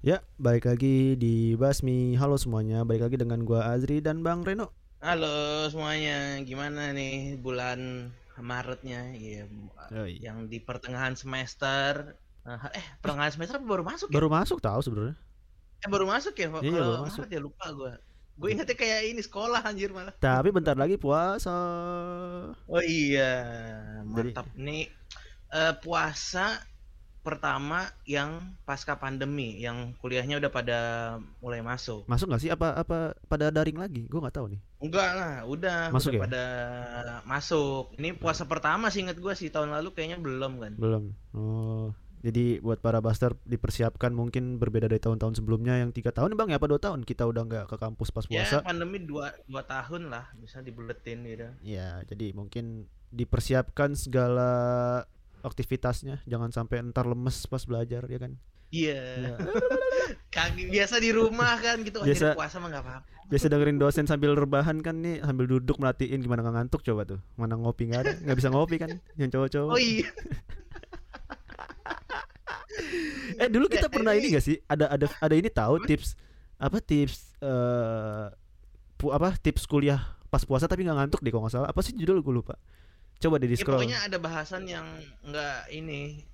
Ya, balik lagi di Basmi. Halo semuanya, balik lagi dengan gua Azri dan Bang Reno. Halo semuanya, gimana nih bulan Maretnya? Iya, Yoi. yang di pertengahan semester. Eh, pertengahan semester apa baru masuk ya? Baru masuk tahu sebenarnya. Eh, baru masuk ya? Iya, Kalau baru masuk. Ya lupa gua. Gue ingetnya kayak ini sekolah anjir malah. Tapi bentar lagi puasa. Oh iya, mantap nih. eh, puasa pertama yang pasca pandemi, yang kuliahnya udah pada mulai masuk. Masuk nggak sih apa apa pada daring lagi? Gua nggak tahu nih. Enggak lah, udah Masuk udah ya? pada masuk. Ini puasa pertama sih inget gua sih tahun lalu kayaknya belum kan. Belum. Oh. Jadi buat para buster dipersiapkan mungkin berbeda dari tahun-tahun sebelumnya yang tiga tahun bang ya apa dua tahun kita udah nggak ke kampus pas Ya puasa. pandemi dua, dua tahun lah bisa dibuletin gitu. Ya, jadi mungkin dipersiapkan segala aktivitasnya, jangan sampai ntar lemes pas belajar ya kan. Iya. Ya. Kaki biasa di rumah kan gitu. Biasa- puasa mah nggak apa-apa. Biasa dengerin dosen sambil rebahan kan nih sambil duduk merhatiin gimana nggak ngantuk coba tuh. Mana ngopi nggak ada, nggak bisa ngopi kan yang cowok-cowok. Oh iya. Eh dulu kita Eh, pernah ini- ini gak sih? Ada ada ada ini tahu tips apa tips eh pu, apa tips kuliah pas puasa tapi nggak ngantuk deh kalau nggak salah. Apa sih judul gue lupa. Coba deh di Ya, scroll. pokoknya ada bahasan yang nggak ini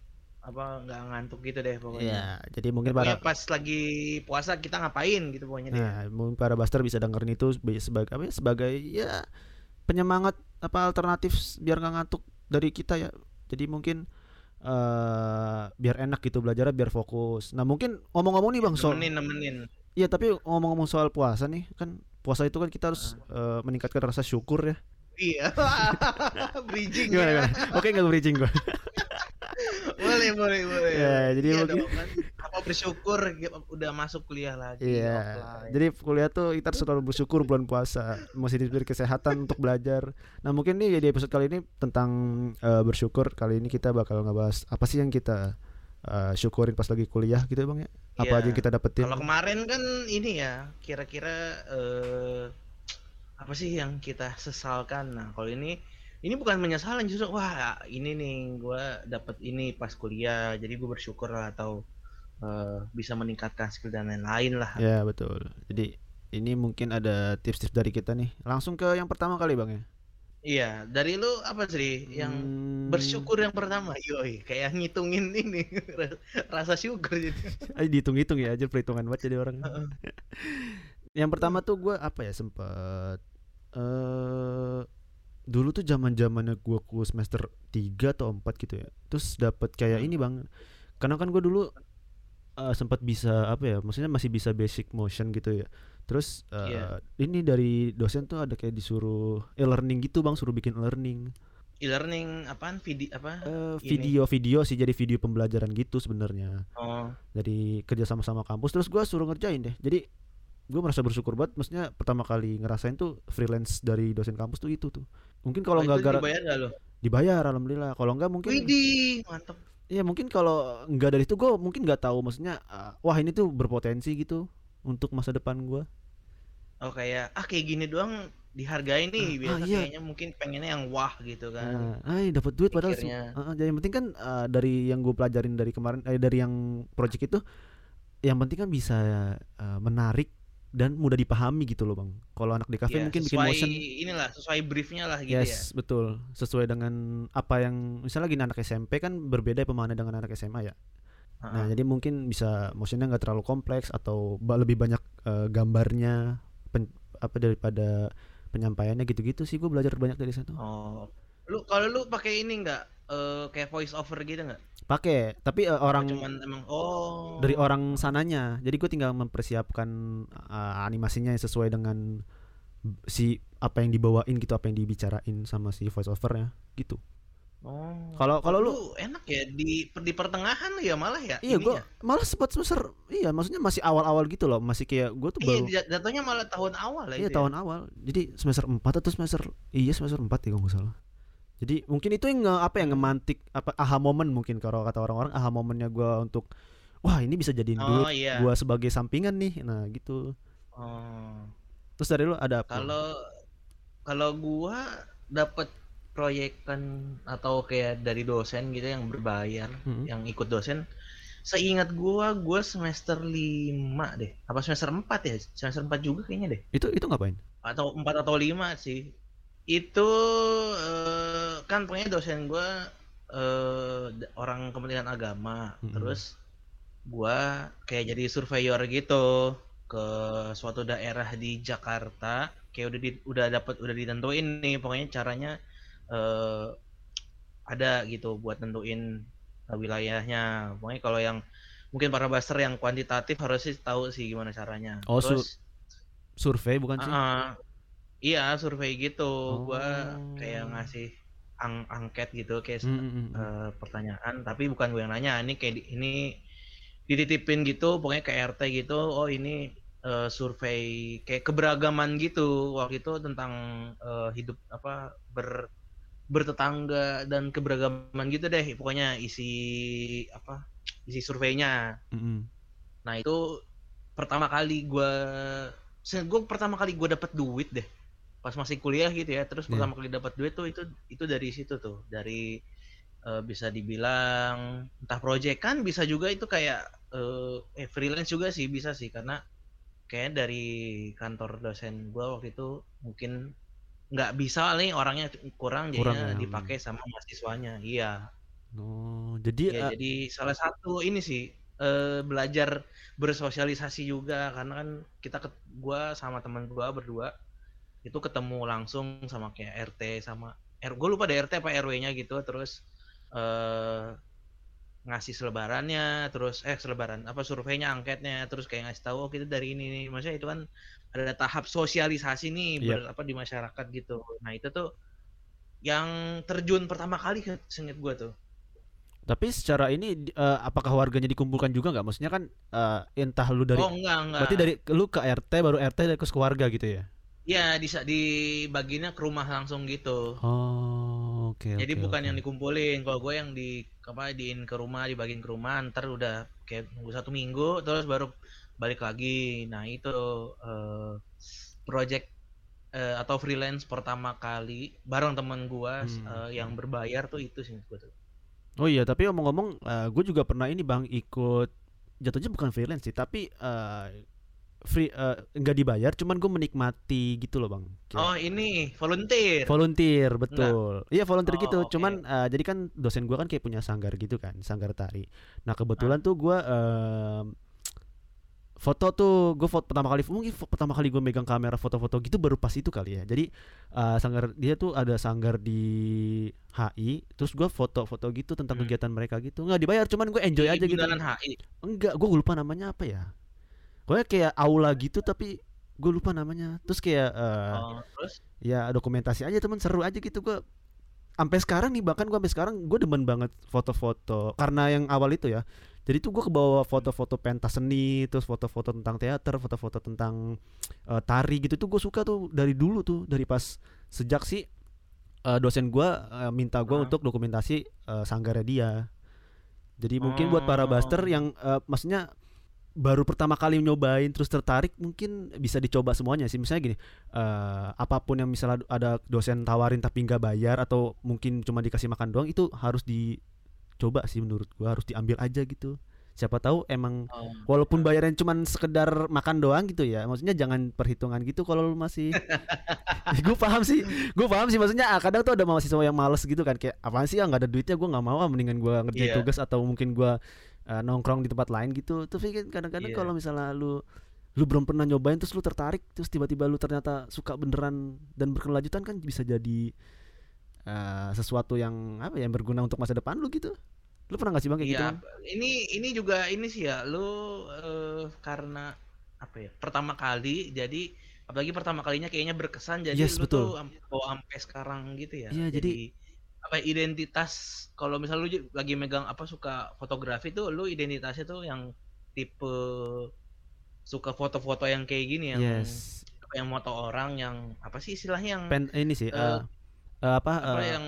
apa nggak ngantuk gitu deh pokoknya. Iya, jadi mungkin Pokoknya para pas lagi puasa kita ngapain gitu pokoknya dia. Nah, mungkin para buster bisa dengerin itu sebagai sebagai apa ya? Sebagai ya penyemangat apa alternatif biar nggak ngantuk dari kita ya. Jadi mungkin eh biar enak gitu belajarnya biar fokus. Nah, mungkin ngomong-ngomong nih Bang soal nemenin nemenin. Iya, tapi ngomong-ngomong soal puasa nih, kan puasa itu kan kita harus eh, meningkatkan rasa syukur ya. Iya. Bridging. Gimana, ya. gimana? Oke, nggak bridging gua. boleh boleh boleh Ya, jadi Iya mungkin- kan. apa bersyukur udah masuk kuliah lagi Iya. offline. Jadi kuliah tuh kita harus selalu bersyukur bulan puasa, masih diberi kesehatan untuk belajar. Nah, mungkin nih di episode kali ini tentang eh, bersyukur. Kali ini kita bakal ngebahas apa sih yang kita eh, syukurin pas lagi kuliah gitu ya, Bang ya. Apa Iya. aja yang kita dapetin? kalau kemarin kan ini ya kira-kira eh, apa sih yang kita sesalkan nah kalau ini ini bukan menyesalan justru wah ini nih gua dapat ini pas kuliah jadi gue bersyukur lah atau eh, bisa meningkatkan skill dan lain-lain lah Ya, betul. Jadi ini mungkin ada tips-tips dari kita nih. Langsung ke yang pertama kali, Bang ya. iya dari lu apa sih yang Hmm, bersyukur yang pertama yoi kayak ngitungin ini rasa syukur jadi Ayo dihitung-hitung ya aja perhitungan banget jadi orang. yang pertama tuh gue apa ya sempet eh dulu tuh zaman zamannya gue ku semester 3 atau 4 gitu ya. Terus dapat kayak ini bang, karena kan gue dulu eh, sempat bisa apa ya, maksudnya masih bisa basic motion gitu ya. Terus eh, Iya. ini dari dosen tuh ada kayak disuruh e-learning gitu bang, suruh bikin e-learning. e-learning apaan video apa Eh, Ini. video-video sih jadi video pembelajaran gitu sebenarnya. oh dari kerja sama sama kampus terus gua suruh ngerjain deh jadi gue merasa bersyukur banget maksudnya pertama kali ngerasain tuh freelance dari dosen kampus tuh itu tuh mungkin kalau Oh, nggak gara dibayar nggak lo dibayar alhamdulillah kalau nggak mungkin Widih, mantap. ya mungkin kalau nggak dari itu gue mungkin nggak tahu maksudnya ah, wah ini tuh berpotensi gitu untuk masa depan gua Oh kayak ah kayak gini doang dihargai nih Ah, biasa ah, iya. kayaknya mungkin pengennya yang wah gitu kan. Nah, ay dapat duit padahal. Ah, ah, jadi yang penting kan ah, dari yang gue pelajarin dari kemarin eh, dari yang project itu yang penting kan bisa ah, menarik dan mudah dipahami gitu loh bang kalau anak di cafe Iya, mungkin bikin sesuai motion inilah sesuai briefnya lah gitu ya. Yes, betul. Sesuai dengan apa yang misalnya gini anak SMP kan berbeda pemahamannya dengan anak SMA ya. Nah, Heeh. jadi mungkin bisa motionnya nggak terlalu kompleks atau lebih banyak eh, gambarnya pen- apa daripada penyampaiannya gitu-gitu sih gue belajar banyak dari situ. Oh. Lu kalau lu pakai ini enggak eh, kayak voice over gitu enggak? Pakai, tapi eh, orang Cuman emang oh. dari orang sananya. Jadi gue tinggal mempersiapkan eh, animasinya yang sesuai dengan si apa yang dibawain gitu, apa yang dibicarain sama si voice overnya gitu. Oh. Kalau kalau lu enak ya di di pertengahan ya malah ya. Iya, gua malah sempat semester iya, maksudnya masih awal-awal gitu loh, masih kayak gue tuh Iya, baru jat- jatuhnya malah tahun awal lah iya itu ya. tahun awal. Jadi semester 4 atau semester iya semester 4 ya kalau nggak salah. Jadi mungkin itu yang nge, apa yang ngemantik apa aha moment mungkin kalau kata orang-orang aha momennya gua untuk wah ini bisa jadiin Oh, duit iya. gua sebagai sampingan nih. Nah, gitu. Oh. Terus dari lu ada apa? Kalau kalau gua dapat proyekan atau kayak dari dosen gitu yang berbayar, Hmm. yang ikut dosen seingat gua gua semester 5 deh apa semester 4 ya semester 4 juga kayaknya deh Itu itu ngapain? atau 4 atau 5 sih itu eh, kan pokoknya dosen gua eh, d- orang Kementerian Agama. Mm-mm. terus gua kayak jadi surveyor gitu ke suatu daerah di Jakarta. Kayak udah di, udah dapat udah ditentuin nih pokoknya caranya eh ada gitu buat nentuin eh, wilayahnya. Pokoknya kalau yang mungkin para baster yang kuantitatif harus sih tahu sih gimana caranya. Oh, su- terus Survei bukan sih? ah, iya survei gitu. Gua Oh. kayak ngasih ang angket gitu kayak Hmm, hmm, eh, pertanyaan. Tapi bukan gue yang nanya ini kayak di- ini dititipin gitu pokoknya ke RT gitu. Oh ini eh, survei kayak keberagaman gitu. Waktu itu tentang eh, hidup apa ber bertetangga dan keberagaman gitu deh. Pokoknya isi apa isi surveinya. Hmm, hmm. nah itu pertama kali gue gue pertama kali gue dapet duit deh pas masih kuliah gitu ya terus Iya. pertama kali dapat duit tuh itu itu dari situ tuh dari eh, bisa dibilang entah project kan bisa juga itu kayak eh, eh freelance juga sih bisa sih karena kayak dari kantor dosen gue waktu itu mungkin nggak bisa nih orangnya kurang Kurang jadinya ya. dipakai sama mahasiswanya iya Oh, jadi Ya, eh, jadi salah satu ini sih eh, belajar bersosialisasi juga karena kan kita ke, gua sama teman gua berdua itu ketemu langsung sama kayak RT sama R gue lupa deh RT apa RW-nya gitu terus eh ngasih selebarannya terus eh selebaran apa surveinya angketnya terus kayak ngasih tahu oh kita dari ini nih maksudnya itu kan ada tahap sosialisasi nih Iya. ber, apa di masyarakat gitu nah itu tuh yang terjun pertama kali ke seinget gua tuh tapi secara ini eh, apakah warganya dikumpulkan juga nggak? Maksudnya kan eh, entah lu dari oh enggak enggak berarti dari lu ke RT baru RT dari ke keluarga gitu ya? Ya, di dibaginya ke rumah langsung gitu. Oh, oke Jadi oke, bukan oke. yang dikumpulin. Kalau gue yang di apa diin ke rumah, dibagiin ke rumah, ntar udah kayak nunggu satu minggu, terus baru balik lagi. Nah itu eh, project eh, atau freelance pertama kali bareng teman gua Hmm. eh, yang berbayar tuh itu sih gue tuh. Oh iya, tapi omong-omong, gue juga pernah ini bang ikut jatuhnya bukan freelance sih, tapi eh, free eh, nggak dibayar, cuman gue menikmati gitu loh bang. Kayak Oh ini volunteer. volunteer betul. Iya volunteer Oh, gitu. oke. Cuman eh, jadi kan dosen gue kan kayak punya sanggar gitu kan, sanggar tari. Nah Ah. kebetulan tuh gue foto tuh gue foto pertama kali mungkin pertama kali gue megang kamera foto-foto gitu baru pas itu kali ya. Jadi eh, sanggar dia tuh ada sanggar di HI, terus gue foto-foto gitu tentang Hmm. kegiatan mereka gitu. Nggak dibayar, cuman gue enjoy Di aja gitu. HI. Enggak, gue lupa namanya apa ya. Gue kayak aula gitu tapi gue lupa namanya. Terus kayak eh, Oh, terus ya dokumentasi aja teman seru aja gitu gue sampai sekarang nih bahkan gue sampai sekarang gue demen banget foto-foto karena yang awal itu ya jadi tuh gue kebawa foto-foto pentas seni terus foto-foto tentang teater foto-foto tentang eh, tari gitu tuh gue suka tuh dari dulu tuh dari pas sejak sih eh, dosen gue eh, minta gue Hah? untuk dokumentasi eh, sanggarnya dia jadi mungkin buat para baster Oh. yang eh, maksudnya baru pertama kali nyobain terus tertarik mungkin bisa dicoba semuanya sih. Misalnya gini eh, apa pun yang misalnya ada dosen tawarin tapi nggak bayar atau mungkin cuma dikasih makan doang itu harus dicoba sih menurut gua harus diambil aja gitu. Siapa tahu emang oh, walaupun bayaran cuman sekedar makan doang gitu ya maksudnya jangan perhitungan gitu kalau lu masih gue paham sih gue paham sih maksudnya ah, kadang tuh ada mahasiswa yang males gitu kan kayak apaan sih ah nggak ada duitnya gue nggak mau ah mendingan gue ngerjain Iya. tugas atau mungkin gue eh, nongkrong di tempat lain gitu tapi kan kadang-kadang Iya. kalau misalnya lu lu belum pernah nyobain terus lu tertarik terus tiba-tiba lu ternyata suka beneran dan berkelanjutan kan bisa jadi eh, sesuatu yang apa ya yang berguna untuk masa depan lu gitu lu pernah nggak sih bang kayak gitu Iya, Bang? ini ini juga ini sih ya, lu eh, karena apa ya? Pertama kali, jadi apalagi pertama kalinya kayaknya berkesan, jadi Yes, lu betul. tuh sampai sekarang gitu ya. Iya, jadi- apa identitas kalau misal lu lagi megang apa suka fotografi tuh, lu identitasnya tuh yang tipe suka foto-foto yang kayak gini yang yes apa yang moto orang yang apa sih istilahnya yang pen ini sih eh, eh, apa apa eh, yang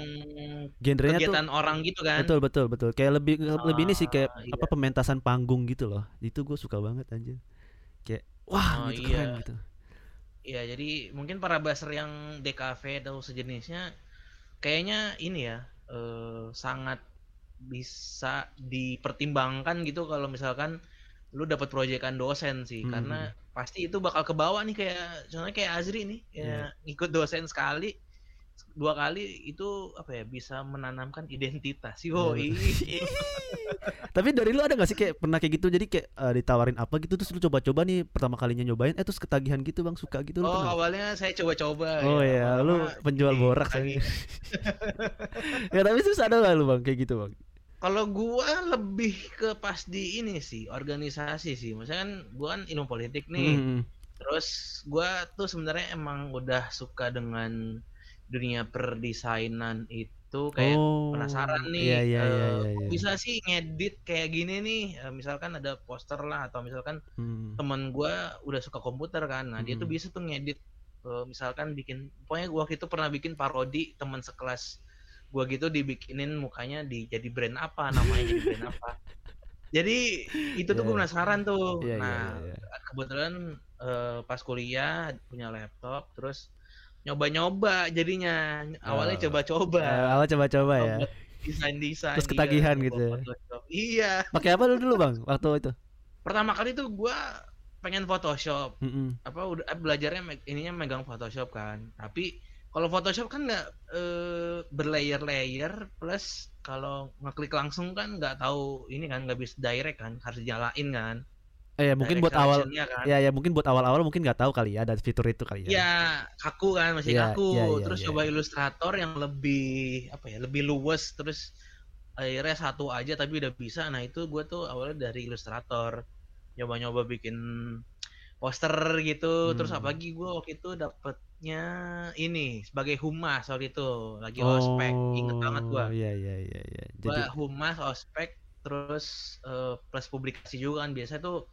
genrenya tuh kegiatan orang gitu kan? betul betul betul kayak lebih lebih ini sih kayak Ah, iya. apa pementasan panggung gitu loh itu gue suka banget anjir kayak wah Oh, gitu iya. keren gitu Iya, jadi mungkin para baser yang DKV atau sejenisnya kayaknya ini ya eh, sangat bisa dipertimbangkan gitu kalau misalkan lu dapat proyekan dosen sih Hmm. karena pasti itu bakal ke bawah nih kayak contohnya kayak Azri nih ya ikut dosen sekali dua kali itu apa ya bisa menanamkan identitas yoi Tapi dari lu ada gak sih kayak pernah kayak gitu jadi kayak eh, ditawarin apa gitu terus lu coba-coba nih pertama kalinya nyobain eh terus ketagihan gitu bang suka gitu lu oh pernah? awalnya saya coba-coba Oh iya, lu lama-lama penjual jadi borak ketagihan. ya tapi susah ada gak lu bang kayak gitu bang? Kalau gua lebih ke pas di ini sih, organisasi sih. Maksudnya kan gua kan ilmu politik nih. Hmm. Terus gua tuh sebenarnya emang udah suka dengan dunia perdesainan itu kayak oh, penasaran nih Iya iya eh, iya iya. iya. bisa sih ngedit kayak gini nih. Eh, misalkan ada poster lah atau misalkan Hmm. teman gua udah suka komputer kan. Nah, dia tuh Hmm. bisa tuh ngedit eh, misalkan bikin pokoknya gua waktu itu pernah bikin parodi teman sekelas gua gitu dibikinin mukanya di jadi brand apa, namanya jadi brand apa. Jadi itu tuh Iya. gue penasaran tuh. Iya iya nah, iya, iya. kebetulan eh, pas kuliah punya laptop terus nyoba-nyoba jadinya. Awalnya Oh. coba-coba. Eh, awal coba-coba ya. Desain-desain Terus iya, ketagihan coba gitu ya? Photoshop. Iya. Pakai apa lu dulu bang waktu itu? Pertama kali tuh gua pengen Photoshop. Mm-mm. apa udah eh, belajarnya ininya megang Photoshop kan tapi kalau Photoshop kan nggak eh, berlayer-layer plus kalau ngeklik langsung kan nggak tahu ini kan nggak bisa direct kan harus nyalain kan Eh ya mungkin buat awal kan. ya ya mungkin buat awal-awal mungkin nggak tahu kali ya ada fitur itu kali ya. ya kaku kan masih Iya, kaku. iya, iya, terus iya. coba Illustrator yang lebih apa ya lebih luwes terus akhirnya satu aja tapi udah bisa. Nah itu gue tuh awalnya dari Illustrator nyoba-nyoba bikin poster gitu. Terus Hmm. apalagi gue waktu itu dapetnya ini sebagai humas waktu itu. Lagi ospek. Inget banget gue Oh, Iya iya iya iya. Jadi humas ospek terus eh, plus publikasi juga kan. Biasa tuh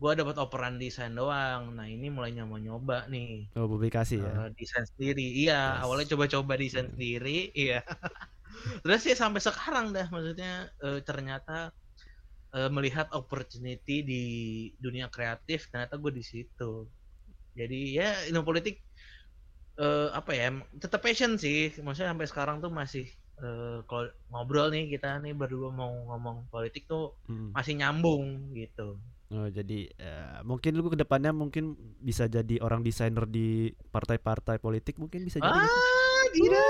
gue dapat operan desain doang nah ini mulai nyoba nyoba nih oh, publikasi ya. Eh, desain sendiri iya Yes. awalnya coba-coba desain Hmm. sendiri iya terus sih sampai sekarang dah maksudnya eh, ternyata eh, melihat opportunity di dunia kreatif ternyata gue di situ jadi ya ilmu politik eh, apa ya tetap passion sih maksudnya sampai sekarang tuh masih eh, kalau ngobrol nih kita nih berdua mau ngomong politik tuh Mm. masih nyambung gitu Oh, jadi eh, mungkin lu ke depannya mungkin bisa jadi orang desainer di partai-partai politik mungkin bisa jadi. ah tidak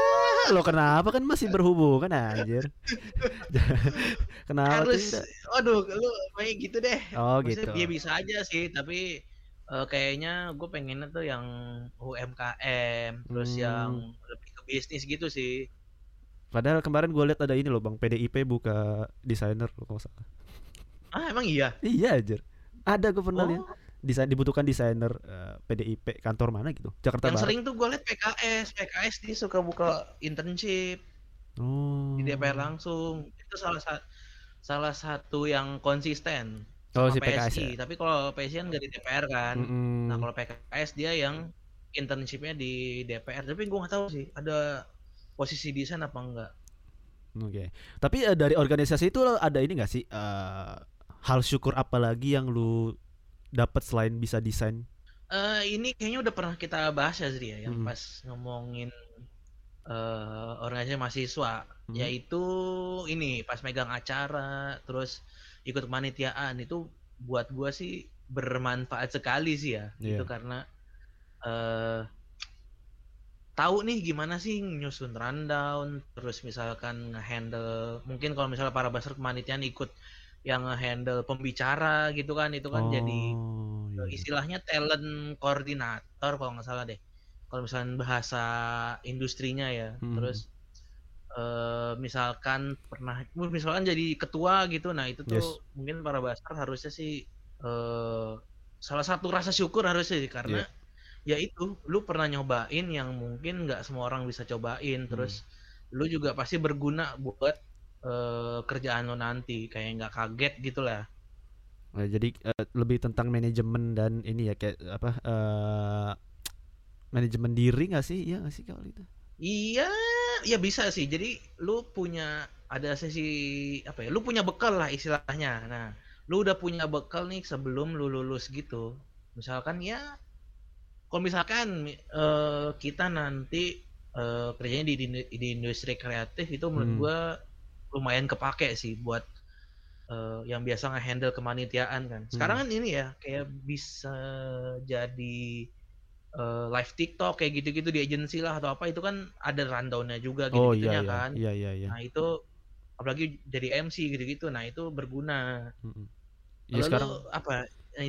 Lo kenapa kan masih berhubungan anjir? kenapa harus tidak? waduh lu kayak gitu deh Oh Maksudnya gitu. dia bisa aja sih tapi eh, kayaknya gue pengennya tuh yang UMKM terus Hmm. yang lebih ke bisnis gitu sih Padahal kemarin gue lihat ada ini loh bang PDIP buka desainer kalau nggak salah. ah emang iya Iya anjir. Ada gue pernah oh, lihat desain dibutuhkan desainer eh, PDIP kantor mana gitu Jakarta yang Barat. sering tuh gue liat PKS PKS dia suka buka internship Oh. di DPR langsung itu salah sa- salah satu yang konsisten Oh si PKS PSI ya. tapi kalau PSI kan nggak di DPR kan Mm-mm. nah kalau PKS dia yang internshipnya di DPR tapi gue nggak tahu sih ada posisi desain apa enggak Oke. Tapi eh, dari organisasi itu ada ini gak sih eh, hal syukur apa lagi yang lu dapat selain bisa desain? Eh ini kayaknya udah pernah kita bahas ya Zri ya, yang Mhm. pas ngomongin eh organisasi mahasiswa, Mhm. yaitu ini pas megang acara, terus ikut kepanitiaan itu buat gua sih bermanfaat sekali sih ya, Iya. itu karena eh tahu nih gimana sih nyusun rundown, terus misalkan ngehandle, mungkin kalau misalnya para baser kepanitiaan ikut yang ngehandle pembicara gitu kan, itu kan jadi Oh, iya. Eh, istilahnya talent koordinator kalau nggak salah deh kalau misalnya bahasa industrinya ya Hmm. terus eh, misalkan pernah misalkan jadi ketua gitu nah itu tuh Yes. mungkin para basar harusnya sih eh, salah satu rasa syukur harusnya sih karena Iya. ya itu lu pernah nyobain yang mungkin nggak semua orang bisa cobain Hmm. terus lu juga pasti berguna buat eh, kerjaan lo nanti kayak nggak kaget gitu lah Nah, jadi eh, lebih tentang manajemen dan ini ya kayak apa eh manajemen diri nggak sih? Iya nggak sih kalau itu? Iya, ya bisa sih. Jadi lu punya ada sesi apa ya? Lu punya bekal lah istilahnya. Nah, lu udah punya bekal nih sebelum lu lulus gitu. Misalkan ya kalau misalkan eh, kita nanti eh, kerjanya di, di di industri kreatif itu menurut Hmm. gua lumayan kepake sih buat uh, yang biasa ngehandle kemanitiaan kan. Sekarang Hmm. kan ini ya kayak bisa jadi uh, live TikTok kayak gitu-gitu di agensi lah atau apa itu kan ada rundownnya juga Oh gitu-gitunya iya iya kan. iya iya iya. Nah itu apalagi jadi MC gitu-gitu, nah itu berguna. Mm-mm. Kalau Iya sekarang apa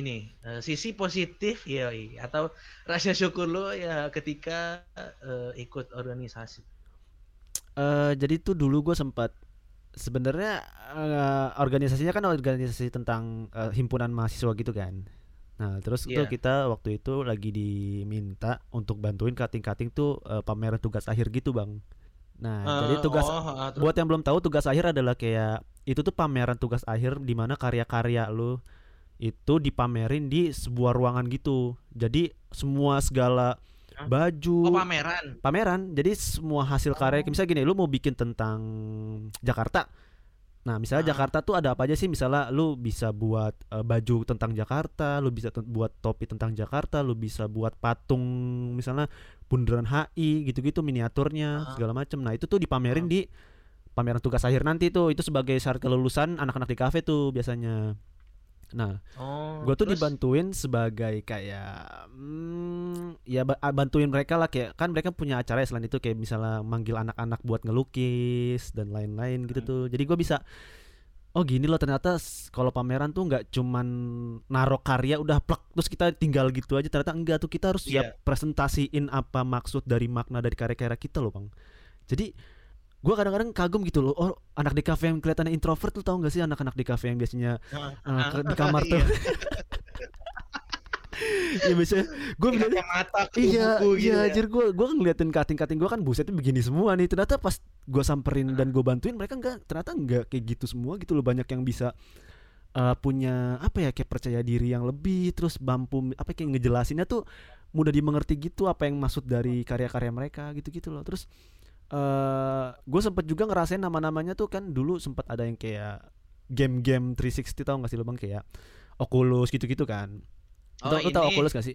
ini eh, sisi positif ya atau rasa syukur lu ya ketika eh, ikut organisasi. eh jadi tuh dulu gue sempat sebenarnya eh, organisasinya kan organisasi tentang eh, himpunan mahasiswa gitu kan. Nah, terus tuh Iya. kita waktu itu lagi diminta untuk bantuin cutting-cutting tuh eh, pameran tugas akhir gitu, Bang. Nah, jadi Eh, tugas oh, terus- buat yang belum tahu tugas akhir adalah kayak itu tuh pameran tugas akhir di mana karya-karya lu itu dipamerin di sebuah ruangan gitu. Jadi semua segala? Baju oh pameran. pameran. Jadi semua hasil karya Oh. misalnya gini, lu mau bikin tentang Jakarta. Nah, misalnya Ah. Jakarta tuh ada apa aja sih? Misalnya lu bisa buat eh, baju tentang Jakarta, lu bisa buat topi tentang Jakarta, lu bisa buat patung misalnya bundaran HI gitu-gitu miniaturnya Ah. segala macem. Nah, itu tuh dipamerin Ah. di pameran tugas akhir nanti tuh. Itu sebagai syarat kelulusan anak-anak di kafe tuh biasanya. Nah, Oh. gue tuh terus? dibantuin sebagai kayak hmm, ya ba- bantuin mereka lah kayak kan mereka punya acara ya selain itu kayak misalnya manggil anak-anak buat ngelukis dan lain-lain gitu Hmm. tuh jadi gue bisa oh gini loh ternyata kalau pameran tuh nggak cuman narok karya udah plek terus kita tinggal gitu aja ternyata enggak tuh kita harus siap Iya. presentasiin apa maksud dari makna dari karya-karya kita loh bang jadi gue kadang-kadang kagum gitu loh oh anak di kafe yang kelihatannya introvert tuh tau gak sih anak-anak di kafe yang biasanya Ah, eh, ke- di kamar tuh iya. Iya biasanya gue Pakai ngeliat kacamata ke Iya, buku gitu iya ya. anjir gue gue ngeliatin cutting-cutting gue kan busetnya begini semua nih. Ternyata pas gue samperin dan gue bantuin mereka enggak ternyata enggak kayak gitu semua gitu loh. Banyak yang bisa eh, punya apa ya kayak percaya diri yang lebih terus mampu apa kayak ngejelasinnya tuh mudah dimengerti gitu apa yang maksud dari karya-karya mereka gitu-gitu loh. Terus eh gue sempet juga ngerasain nama-namanya tuh kan dulu sempat ada yang kayak game-game 360 tau gak sih lo bang kayak Oculus gitu-gitu kan. Oh, Lu tau ini. Oculus gak sih?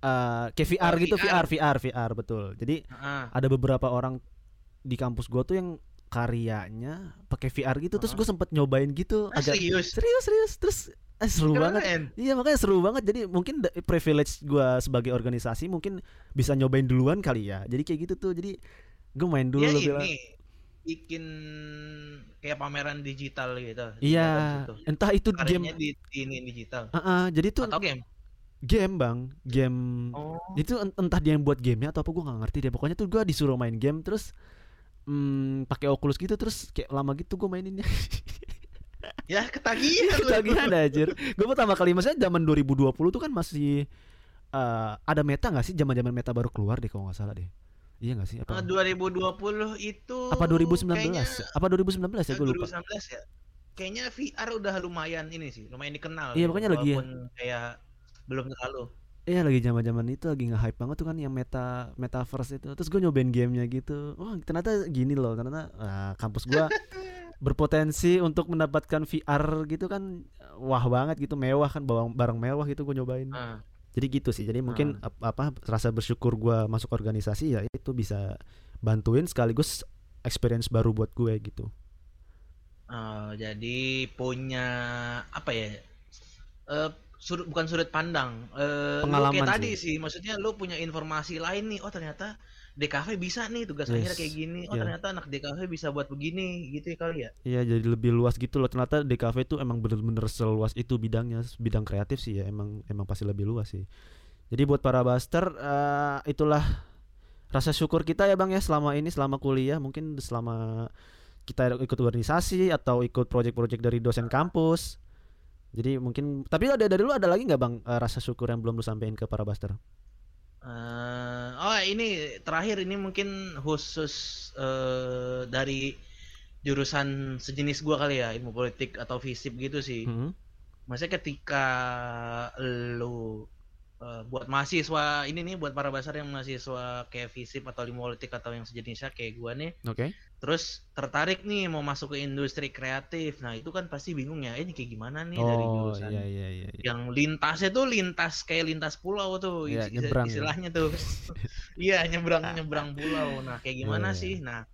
Eh kayak VR Oh, gitu, VR, VR. VR, VR, betul. Jadi Ah, ada beberapa orang di kampus gua tuh yang karyanya pakai VR gitu, terus Ah. gue sempet nyobain gitu, ah, agak serius. serius, serius, terus eh, seru Keren. banget. Iya makanya seru banget. Jadi mungkin privilege gua sebagai organisasi mungkin bisa nyobain duluan kali ya. Jadi kayak gitu tuh. Jadi gue main dulu Dia la- ini bikin kayak pameran digital gitu. Iya, Gitu. entah itu Karyanya game. di, di ini digital. Ah, ah, jadi tuh Atau game. game bang, game Oh. itu en- entah dia yang buat gamenya atau apa gue nggak ngerti deh pokoknya tuh gue disuruh main game terus hmm, pakai Oculus gitu terus kayak lama gitu gue maininnya Ya ketagihan lu. ketagihan anjir gue pertama kali maksudnya zaman 2020 tuh kan masih eh, ada meta nggak sih zaman zaman meta baru keluar deh kalau nggak salah deh iya nggak sih apa 2020 itu apa 2019 kayaknya, apa 2019 ya gue lupa 2019 ya. Kayaknya VR udah lumayan ini sih, lumayan dikenal. Iya, makanya lagi ya. kayak belum terlalu. Iya lagi zaman zaman itu lagi nge-hype banget tuh kan yang meta metaverse itu. Terus gue nyobain gamenya gitu. Wah ternyata gini loh. Ternyata ah, kampus gua berpotensi untuk mendapatkan VR gitu kan wah banget gitu mewah kan barang barang mewah gitu gue nyobain. Ah. Jadi gitu sih. Jadi mungkin ap- apa rasa bersyukur gua masuk organisasi ya itu bisa bantuin sekaligus experience baru buat gue gitu. Oh, jadi punya apa ya? Eh sudut bukan sudut pandang. Eh lu Pengalaman kayak sih. tadi sih, maksudnya lu punya informasi lain nih. Oh, ternyata DKV bisa nih tugas Yes, akhirnya kayak gini. Oh, iya. ternyata anak DKV bisa buat begini gitu ya kali ya. Iya jadi lebih luas gitu loh. Ternyata DKV itu emang bener-bener seluas itu bidangnya. Bidang kreatif sih ya emang emang pasti lebih luas sih. Jadi buat para baster eh, itulah rasa syukur kita ya bang ya selama ini selama kuliah mungkin selama kita ikut organisasi atau ikut project-project dari dosen kampus. Jadi mungkin tapi ada dari lu ada lagi nggak bang eh, rasa syukur yang belum lu sampein ke para baster? Eh, oh ini terakhir ini mungkin khusus eh, dari jurusan sejenis gua kali ya ilmu politik atau fisip gitu sih. Mhm. Maksudnya ketika lu eh, buat mahasiswa ini nih buat para basar yang mahasiswa kayak fisip atau ilmu politik atau yang sejenisnya kayak gua nih, Oke. terus tertarik nih mau masuk ke industri kreatif. Nah itu kan pasti bingung ya, "Eh, ini kayak gimana nih dari Oh jurusan iya iya iya. iya. yang lintasnya tuh lintas kayak lintas pulau tuh Iya, is- nyebrang ya. istilahnya tuh iya nyebrang nyebrang pulau nah kayak Iya, gimana iya. sih nah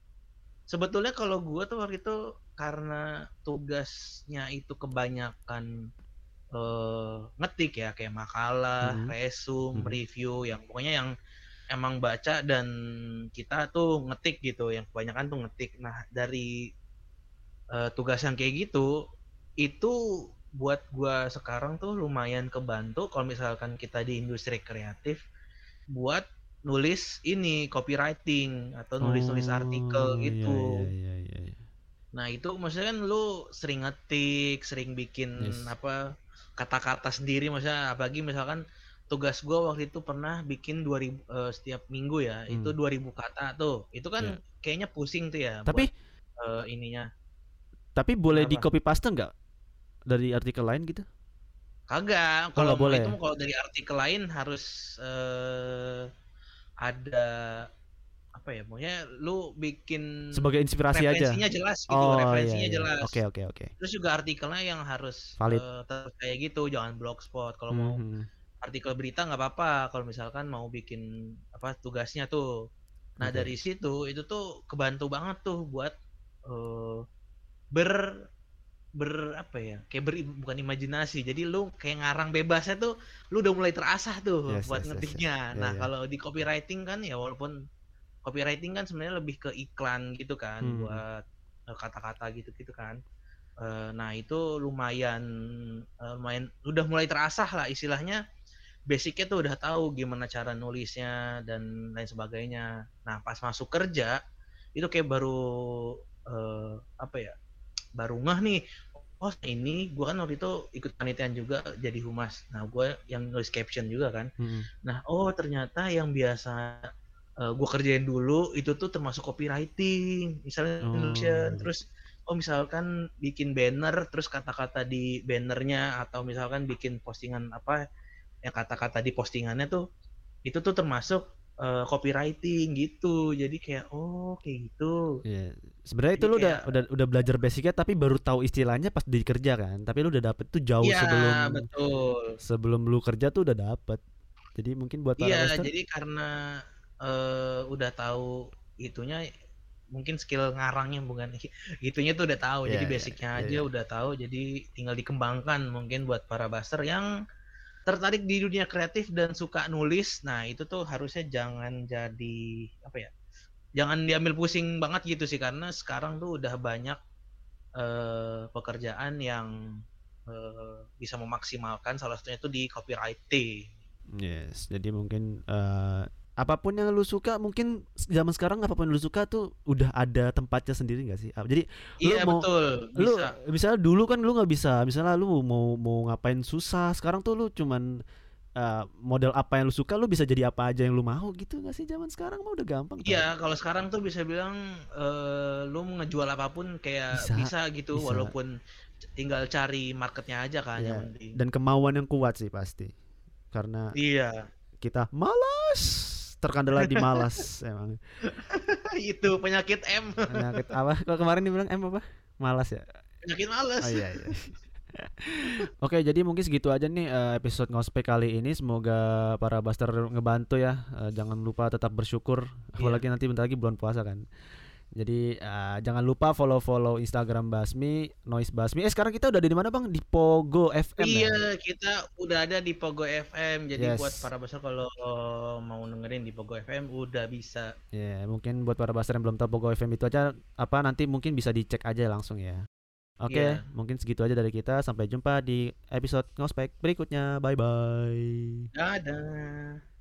sebetulnya kalau gue tuh waktu itu karena tugasnya itu kebanyakan eh, ngetik ya kayak makalah, Mhm. resume, Mhm. review yang pokoknya yang emang baca dan kita tuh ngetik gitu yang kebanyakan tuh ngetik. Nah, dari eh, tugas yang kayak gitu itu buat gua sekarang tuh lumayan kebantu kalau misalkan kita di industri kreatif buat nulis ini copywriting atau nulis-nulis artikel Oh, iya, gitu. iya, iya, iya, iya. Nah, itu maksudnya kan lu sering ngetik, sering bikin Yes. apa kata-kata sendiri maksudnya apalagi misalkan tugas gua waktu itu pernah bikin 2000 eh, setiap minggu ya, itu Hmm. 2000 kata tuh. Itu kan Iya. kayaknya pusing tuh ya Tapi buat eh, ininya. tapi boleh di Kenapa? copy paste nggak dari artikel lain gitu? Kagak, Oh, kalau mau boleh. itu mah kalau dari artikel lain harus eh, ada apa ya? Pokoknya lu bikin Sebagai inspirasi aja. referensinya jelas gitu, Oh, iya, referensinya iya. jelas. Oke, oke, oke. Terus juga artikelnya yang harus Valid. eh, terpercaya gitu, jangan blogspot. Kalau mau Mhm. artikel berita nggak apa-apa. Kalau misalkan mau bikin apa tugasnya tuh. Nah Oke. dari situ itu tuh kebantu banget tuh buat eh, ber ber apa ya kayak ber bukan imajinasi jadi lu kayak ngarang bebasnya tuh lu udah mulai terasah tuh Yes, buat yes, yes, ngetiknya yes. Iya, nah iya. kalau di copywriting kan ya walaupun copywriting kan sebenarnya lebih ke iklan gitu kan Hmm. buat eh, kata-kata gitu-gitu kan. Eh, nah itu lumayan eh, lumayan udah mulai terasah lah istilahnya. Basicnya tuh udah tahu gimana cara nulisnya dan lain sebagainya. Nah pas masuk kerja itu kayak baru eh, apa ya baru ngeh nih oh ini gua kan waktu itu ikut panitian juga jadi humas. Nah gua yang nulis caption juga kan. Mhm. nah oh ternyata yang biasa eh, gua kerjain dulu itu tuh termasuk copywriting misalnya Oh. Notion, terus oh misalkan bikin banner terus kata-kata di bannernya atau misalkan bikin postingan apa yang kata-kata di postingannya tuh itu tuh termasuk eh, copywriting gitu jadi kayak oh kayak gitu Iya. Sebenarnya itu lu udah kayak- udah udah belajar basicnya tapi baru tahu istilahnya pas di kerja kan. Tapi lu udah dapet tuh jauh Iya sebelum betul sebelum lu kerja tuh udah dapet. Jadi mungkin buat para Iya, jadi karena eh, udah tahu itunya mungkin skill ngarangnya bukan itunya tuh udah tahu. Iya, jadi iya, basicnya iya, aja iya. udah tahu. Jadi tinggal dikembangkan mungkin buat para baster yang tertarik di dunia kreatif dan suka nulis. Nah, itu tuh harusnya jangan jadi apa ya? Jangan diambil pusing banget gitu sih karena sekarang tuh udah banyak eh, pekerjaan yang eh, bisa memaksimalkan salah satunya itu di copywriting. Yes, jadi mungkin eh, apa pun yang lu suka mungkin zaman sekarang apa pun yang lu suka tuh udah ada tempatnya sendiri gak sih? Jadi Lu Iya mau- betul, lu bisa. misalnya dulu kan lu nggak bisa, misalnya lu mau mau ngapain susah, sekarang tuh lu cuman eh, model apa yang lu suka, lu bisa jadi apa aja yang lu mau gitu gak sih? Zaman sekarang mah udah gampang. Iya, kalau sekarang tuh bisa bilang eh, lu mau ngejual apa pun kayak Bisa, bisa, gitu, bisa. walaupun tinggal cari marketnya aja kan Iya, yang penting. Dan kemauan yang kuat sih pasti. Karena Iya, kita malas, terkendala di malas emang. itu penyakit M, Penyakit apa? Kok kemarin dibilang M apa? Malas ya. penyakit males. Oh iya iya. Oke, jadi mungkin segitu aja nih eh, episode ngospek kali ini. Semoga para baster ngebantu ya. Eh, jangan lupa tetap bersyukur. Iya. Apalagi nanti bentar lagi bulan puasa kan. Jadi eh, jangan lupa follow-follow Instagram Basmi, Noise Basmi. Eh sekarang kita udah ada di mana Bang? Di Pogo FM ya? Iya, kita udah ada di Pogo FM. Jadi Yes. buat para besar kalau mau dengerin di Pogo FM udah bisa. Ya, mungkin buat para baster yang belum tahu Pogo FM itu aja apa nanti mungkin bisa dicek aja langsung ya. Oke, Iya. mungkin segitu aja dari kita. Sampai jumpa di episode ngospek berikutnya. Bye bye. Dadah.